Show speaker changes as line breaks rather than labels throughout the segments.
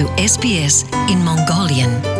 to SBS in Mongolian.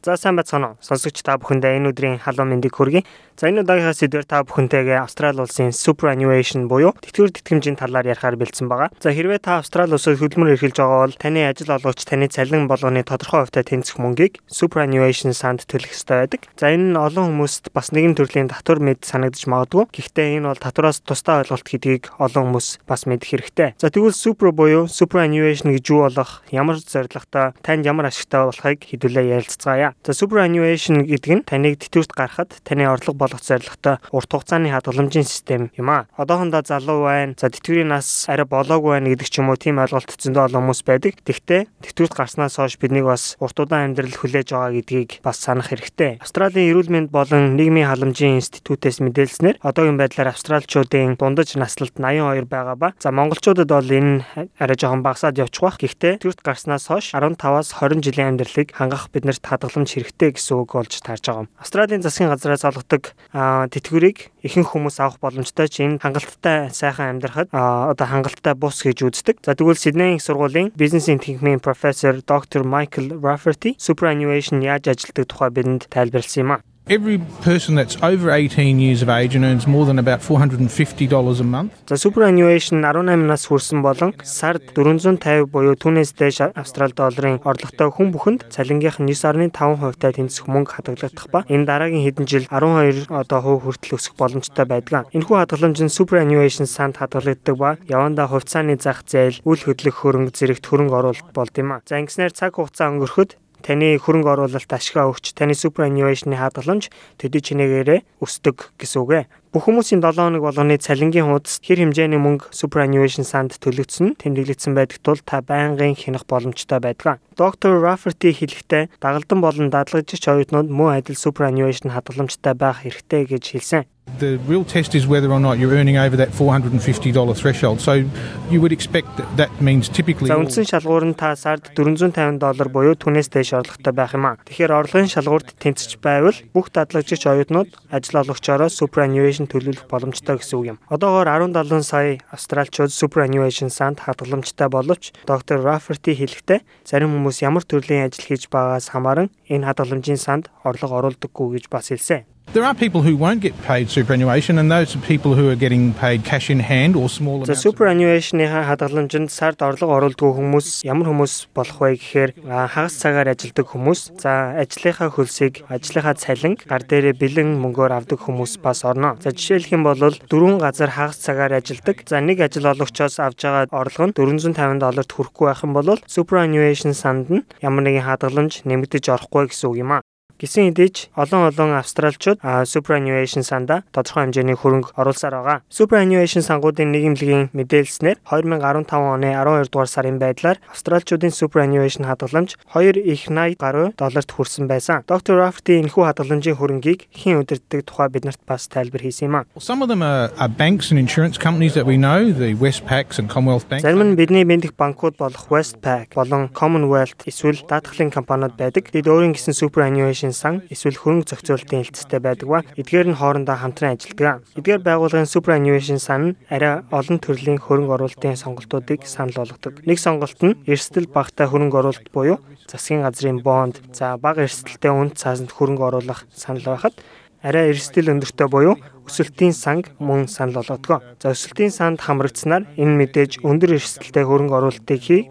За сайн байцгаана уу. Сонсогч та бүхэндээ энэ өдрийн халуун мэндийг хүргэе. За энэ удаагийнхаа сэдвээр та бүхэнтэйгээ Австрали улсын superannuation буюу тэтгэвэр тэтгэмжийн талаар ярихаар бэлдсэн байгаа. За хэрвээ та Австрали улсад хөдөлмөр эрхэлж байгаа бол таны ажил олгогч таны цалин болгоны тодорхой хувьтай тэнцэх мөнгийг superannuation санд төлөх ёстой байдаг. За энэ нь олон хүмүүст бас нэгэн төрлийн татвар мэд санагдаж магадгүй. Гэхдээ энэ бол татвараас тусдаа ойлголт гэдгийг олон хүмүүс бас мэдэх хэрэгтэй. За тэгвэл super буюу superannuation гэж юу болох, ямар зорилготой, танд ямар ашигтай болохыг хэдүүлээ ярилцгаая. За superannuation гэдэг нь таныг тэтгэврт гаргахад таны орлого болгох зорилготой урт хугацааны хадгаламжийн систем юм а. Одоохондоо залуу байна. За тэтгэврийн нас арай болоогүй байна гэдэг ч юм уу тийм ойлголт зөндөө олон хүмүүс байдаг. Тэгвэл тэтгэврт гарснаас хойш биднийг бас урт удаан амьдрал хүлээж байгаа гэдгийг бас санах хэрэгтэй. Австралийн эрүүл мэнд болон нийгмийн халамжийн институтээс мэдээлснээр одоогийн байдлаар австралчуудын дундаж наслалт 82 байгаа ба за монголчуудад бол энэ арай жоохон багасаад явчих бах. Гэхдээ тэтгэврт гарснаас хойш 15-аас 20 жилийн амьдралыг хангах биднэрт хадгаламж хэрэгтэй гэсэн үг болж таарж байгаа юм. Австралийн засгийн газраас олгодог тэтгэврийг ихэнх хүмүүс авах боломжтой ч энэ хангалттай сайхан амьдрахад одоо хангалттай бус гэж үздэг. За тэгвэл Сиднейн их сургуулийн бизнесийн тэнхимийн профессор доктор Майкл Rafferty superannuation яаж ажилтдаг тухай бидэнд тайлбарласан юм а.
Every person that's over 18 years of age and earns more than about $450 a month.
За superannuation 18 нас хүрсэн болон сард 450 буюу түүнээс дээш австрал долларын орлоготой хүн бүхэнд цалингийнх нь 9.5% таа тэнцэх мөнгө хадгалагдах ба энэ дараагийн хэдэн жил 12 одоо хувь хүртэл өсөх боломжтой байдаг. Энэхүү хадгаламж нь superannuation санд хадгалагддаг ба явандаа хувьцааны зах зээл, үйл хөдлөх хөрөнгө зэрэгт хөрөнгө оруулалт болд юм а. За ингэснээр цаг хугацаа өнгөрөхөд таны хөрөнгө оруулалт ашгаа өгч таны superannuation-ы хадгаламж төдий чинээгээрээ өсдөг гэсэн үг ээ. Бүх хүмүүсийн 7 хоног болгоны цалингийн хуудас хэр хэмжээний мөнгө superannuation санд төлөгдсөн тэмдэглэгдсэн байдаг тул та байнгын хянах боломжтой байдаг. Доктор Rafferty хэлэхдээ дагалдан болон дадлагжигч оюутнууд мөн адил superannuation хадгаламжтай байх хэрэгтэй гэж хэлсэн.
The real test is whether or not you're earning over that $450 threshold. So you would expect that, that means typically
За үндсэн шалгуур нь та сард 450 доллар буюу түүнээс дээш орлоготой байх юм а. Тэгэхээр орлогын шалгуурт тэнцэж байвал бүх дадлагжигч оюутнууд ажил олгогчороо superannuation төлөвлөх боломжтой гэсэн үг юм. Одоогоор 17 сая австралчууд superannuation санд хадгаламжтай боловч доктор Rafferty хэлэхдээ зарим хүмүүс ямар төрлийн ажил хийж байгаас хамааран энэ хадгаламжийн санд орлого оруулдаггүй гэж бас хэлсэн.
There are people who won't get paid superannuation and those are people who are getting paid cash in hand or small amounts.
superannuation-ийн хадгаламжинд сард орлого оруулдаг хүмүүс ямар хүмүүс болох вэ гэхээр хагас цагаар ажилладаг хүмүүс, за ажлынхаа хөлсийг, ажлынхаа цалинг гар дээрээ бэлэн мөнгөөр авдаг хүмүүс бас орно. За жишээлх юм бол дөрвөн газар хагас цагаар ажилладаг. За нэг ажил олгогчоос авж байгаа орлого нь 450 долларт хүрэхгүй байх юм бол superannuation санд нь ямар нэгэн хадгаламж нэмэгдэж орохгүй гэсэн үг юм а. Гисэн хэдиж олон олон австралчууд superannuation санда тодорхой хэмжээний хөрөнгө оруулсаар байгаа. Superannuation сангуудын нийгэмлэгийн мэдээлснээр 2015 оны 12 дугаар сарын байдлаар австралчуудын superannuation хадгаламж 2 их 80 гаруй долларт хүрсэн байсан. Доктор Rafferty энэхүү хадгаламжийн хөрөнгийг хэн удирддаг тухай биднэрт бас тайлбар хийсэн юм а.
Well, some of them are, are banks and insurance companies that we know, the Westpacs and Commonwealth Bank.
Зарим нь бидний мэдих банкуд болох Westpac болон Commonwealth эсвэл даатгалын компаниуд байдаг. Тэд өөрийн гэсэн superannuation сан эсвэл хөрөнгө зохицуулалтын хэлцтэй байдаг ба эдгээр нь хоорондоо хамтран ажилладаг. Эдгээр байгууллагын superannuation сан нь арай олон төрлийн хөрөнгө оруулалтын сонголтуудыг санал болгодог. Нэг сонголт нь эрсдэл багатай хөрөнгө оруулалт буюу засгийн газрын бонд, за бага эрсдэлтэй үнд цаасанд хөрөнгө оруулах санал байхад арай эрсдэл өндөртэй буюу өсөлтийн санг мөн санал болгодог. За өсөлтийн санд хамрагдсанаар энэ мэдээж өндөр эрсдэлтэй хөрөнгө оруулалтыг хий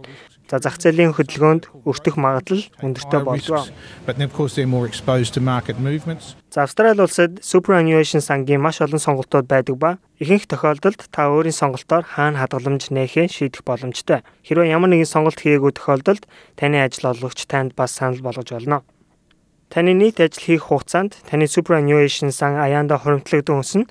За зах зээлийн хөдөлгөөнд өртөх магадлал өндөртэй болдог. За Австрали улсад superannuation сангийн маш олон сонголтууд байдаг ба ихэнх тохиолдолд та өөрийн сонголтоор хаана хадгаламж нээхээ шийдэх боломжтой. Хэрвээ ямар нэгэн сонголт хийгээгүй тохиолдолд таны ажил олгогч танд бас санал болгож болно. Таны нийт ажил хийх хугацаанд таны superannuation сан аяанда хуримтлагдсан хүснэ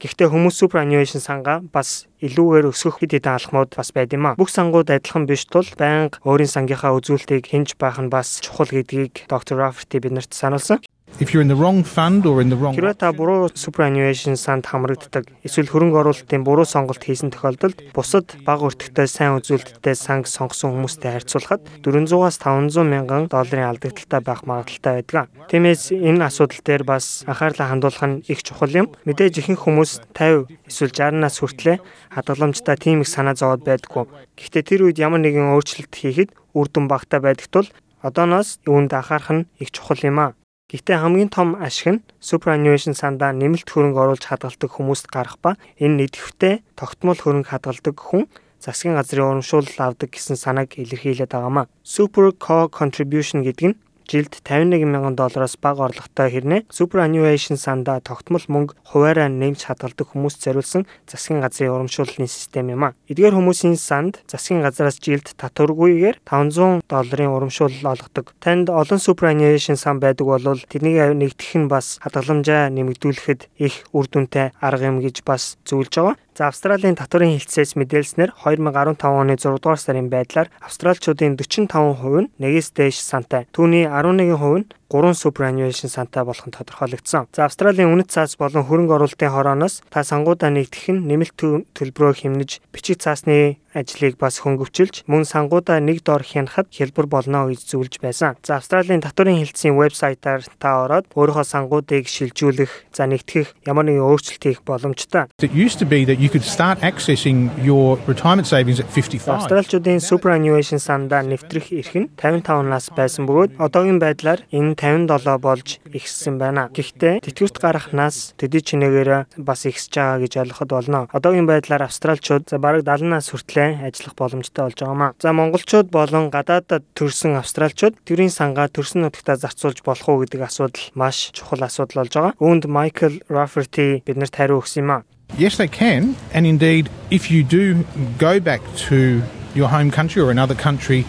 Гэхдээ хүмүүс superannuation сангаа бас илүүгээр өсгөх хэд хэдэн алхмууд бас байд юм а. Бүх сангууд адилхан биш тул байнга өөрийн сангийнхаа үзүүлэлтийг хинж байх нь бас чухал гэдгийг доктор Rafferty биднэрт сануулсан.
If you're in the wrong fund or in the wrong
Хэрвээ та буруу superannuation санд хамрагддаг эсвэл хөрөнгө оруулалтын буруу сонголт хийсэн тохиолдолд бусад бага өртөгтэй сайн үзүүлэлттэй санг сонгосон хүмүүстэй харьцуулахад 400-аас 500 мянган долларын алдагдaltaй байх магадлалтай байдаг. Тиймээс энэ асуудал дээр бас анхаарлаа хандуулах нь их чухал юм. Мэдээж ихэнх хүмүүс 50 эсвэл 60-наас хүртлээр хадгаламжтай тийм их санаа зовоод байдаггүй. Гэхдээ тэр үед ямар нэгэн өөрчлөлт хийхэд үр дүн багтаа байдаг тул одооноос үүнд анхаарах нь их чухал юм аа. Гэхдээ хамгийн том ашиг нь superannuation сандаа нэмэлт хөрөнгө оруулж хадгалдаг хүмүүст гарах ба энэ нэдэвхтэй тогтмол хөрөнгө хадгалдаг хүн засгийн газрын урамшуулал авдаг гэсэн санааг илэрхийлээд байгаамаа. Super Co contribution гэдэг нь жилд 51 мянган доллароос бага орлоготой хэрнээ superannuation сандаа тогтмол мөнгө хуваараа нэмж хадгалдаг хүмүүст зориулсан засгийн газрын урамшууллын систем юм а. Эдгээр хүмүүсийн санд засгийн газраас жилд татваргүйгээр 500 долларын урамшуулал олгодог. Танд олон superannuation сан байдаг бол тэрнийг нэгтгэх нь бас хадгаламжаа нэмэгдүүлэхэд их үр дүнтэй арга юм гэж бас зөвлөж байгаа. За Австралийн татварын хилцээс мэдээлснээр 2015 оны 6 дугаар сарын байдлаар австралчуудын 45% нь нэгээс дээш сантай. Түүний 11% нь 3 superannuation сантай болох нь тодорхойлогдсон. За Австралийн үнэт цаас болон хөрөнгө оруулалтын хорооноос та сангуудаа нэгтгэх нь нэмэлт төлбөрөө хэмнэж бичиг цаасны ажлыг бас хөнгөвчилж мөн сангуудаа нэг дор хянахад хялбар болно гэж зөвлөж байсан. За Австралийн татварын хэлтсийн вебсайтаар та ороод өөрийнхөө сангуудыг шилжүүлэх, за нэгтгэх ямар нэгэн өөрчлөлт хийх боломжтой.
It used to be that you could start accessing your retirement savings at 55.
Австралчуудын superannuation сандаа нэвтрэх эрх нь 55 нас байсан бөгөөд одоогийн байдлаар энэ 57 болж ихссэн байна. Гэхдээ тэтгэврт гарахнаас төдий чинээгээр бас ихсэж байгаа гэж ойлгоход болно. Одоогийн байдлаар австралчууд бараг 70 нас хүртлээр ажиллах боломжтой болж байгаамаа. За монголчууд болон гадаадад төрсэн австралчууд тэрийн сангаа төрсөн нутагтаа зарцуулж болох уу гэдэг асуудал маш чухал асуудал болж байгаа. Үүнд Michael Rafferty биднэрт хариу өгсөн юм а.
Yes, they can. And indeed, if you do go back to your home country or another country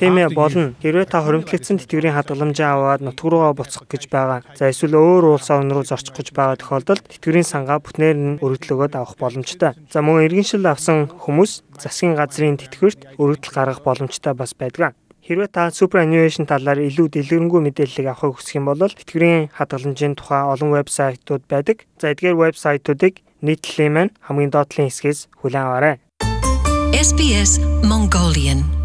Тийм ээ болно. Хэрвээ та хоримтлагдсан тэтгэврийн хадгаламжаа аваад нутг руугаа буцах гэж байгаа. За эсвэл өөр улс орн руу зорчих гэж байгаа тохиолдолд тэтгэврийн сангаа бүтнээр нь өргөдлөгөөд авах боломжтой. За мөн иргэншил авсан хүмүүс засгийн газрын тэтгэврт өргөдөл гаргах боломжтой бас байдаг. Хэрвээ та superannuation талаар илүү дэлгэрэнгүй мэдээллийг авахыг хүсэх юм бол тэтгэврийн хадгаламжийн тухай олон вебсайтууд байдаг. За эдгээр вебсайтуудыг нийтлэлийн маань хамгийн доотлын хэсгээс хүлээн аваарай.
SBS Mongolian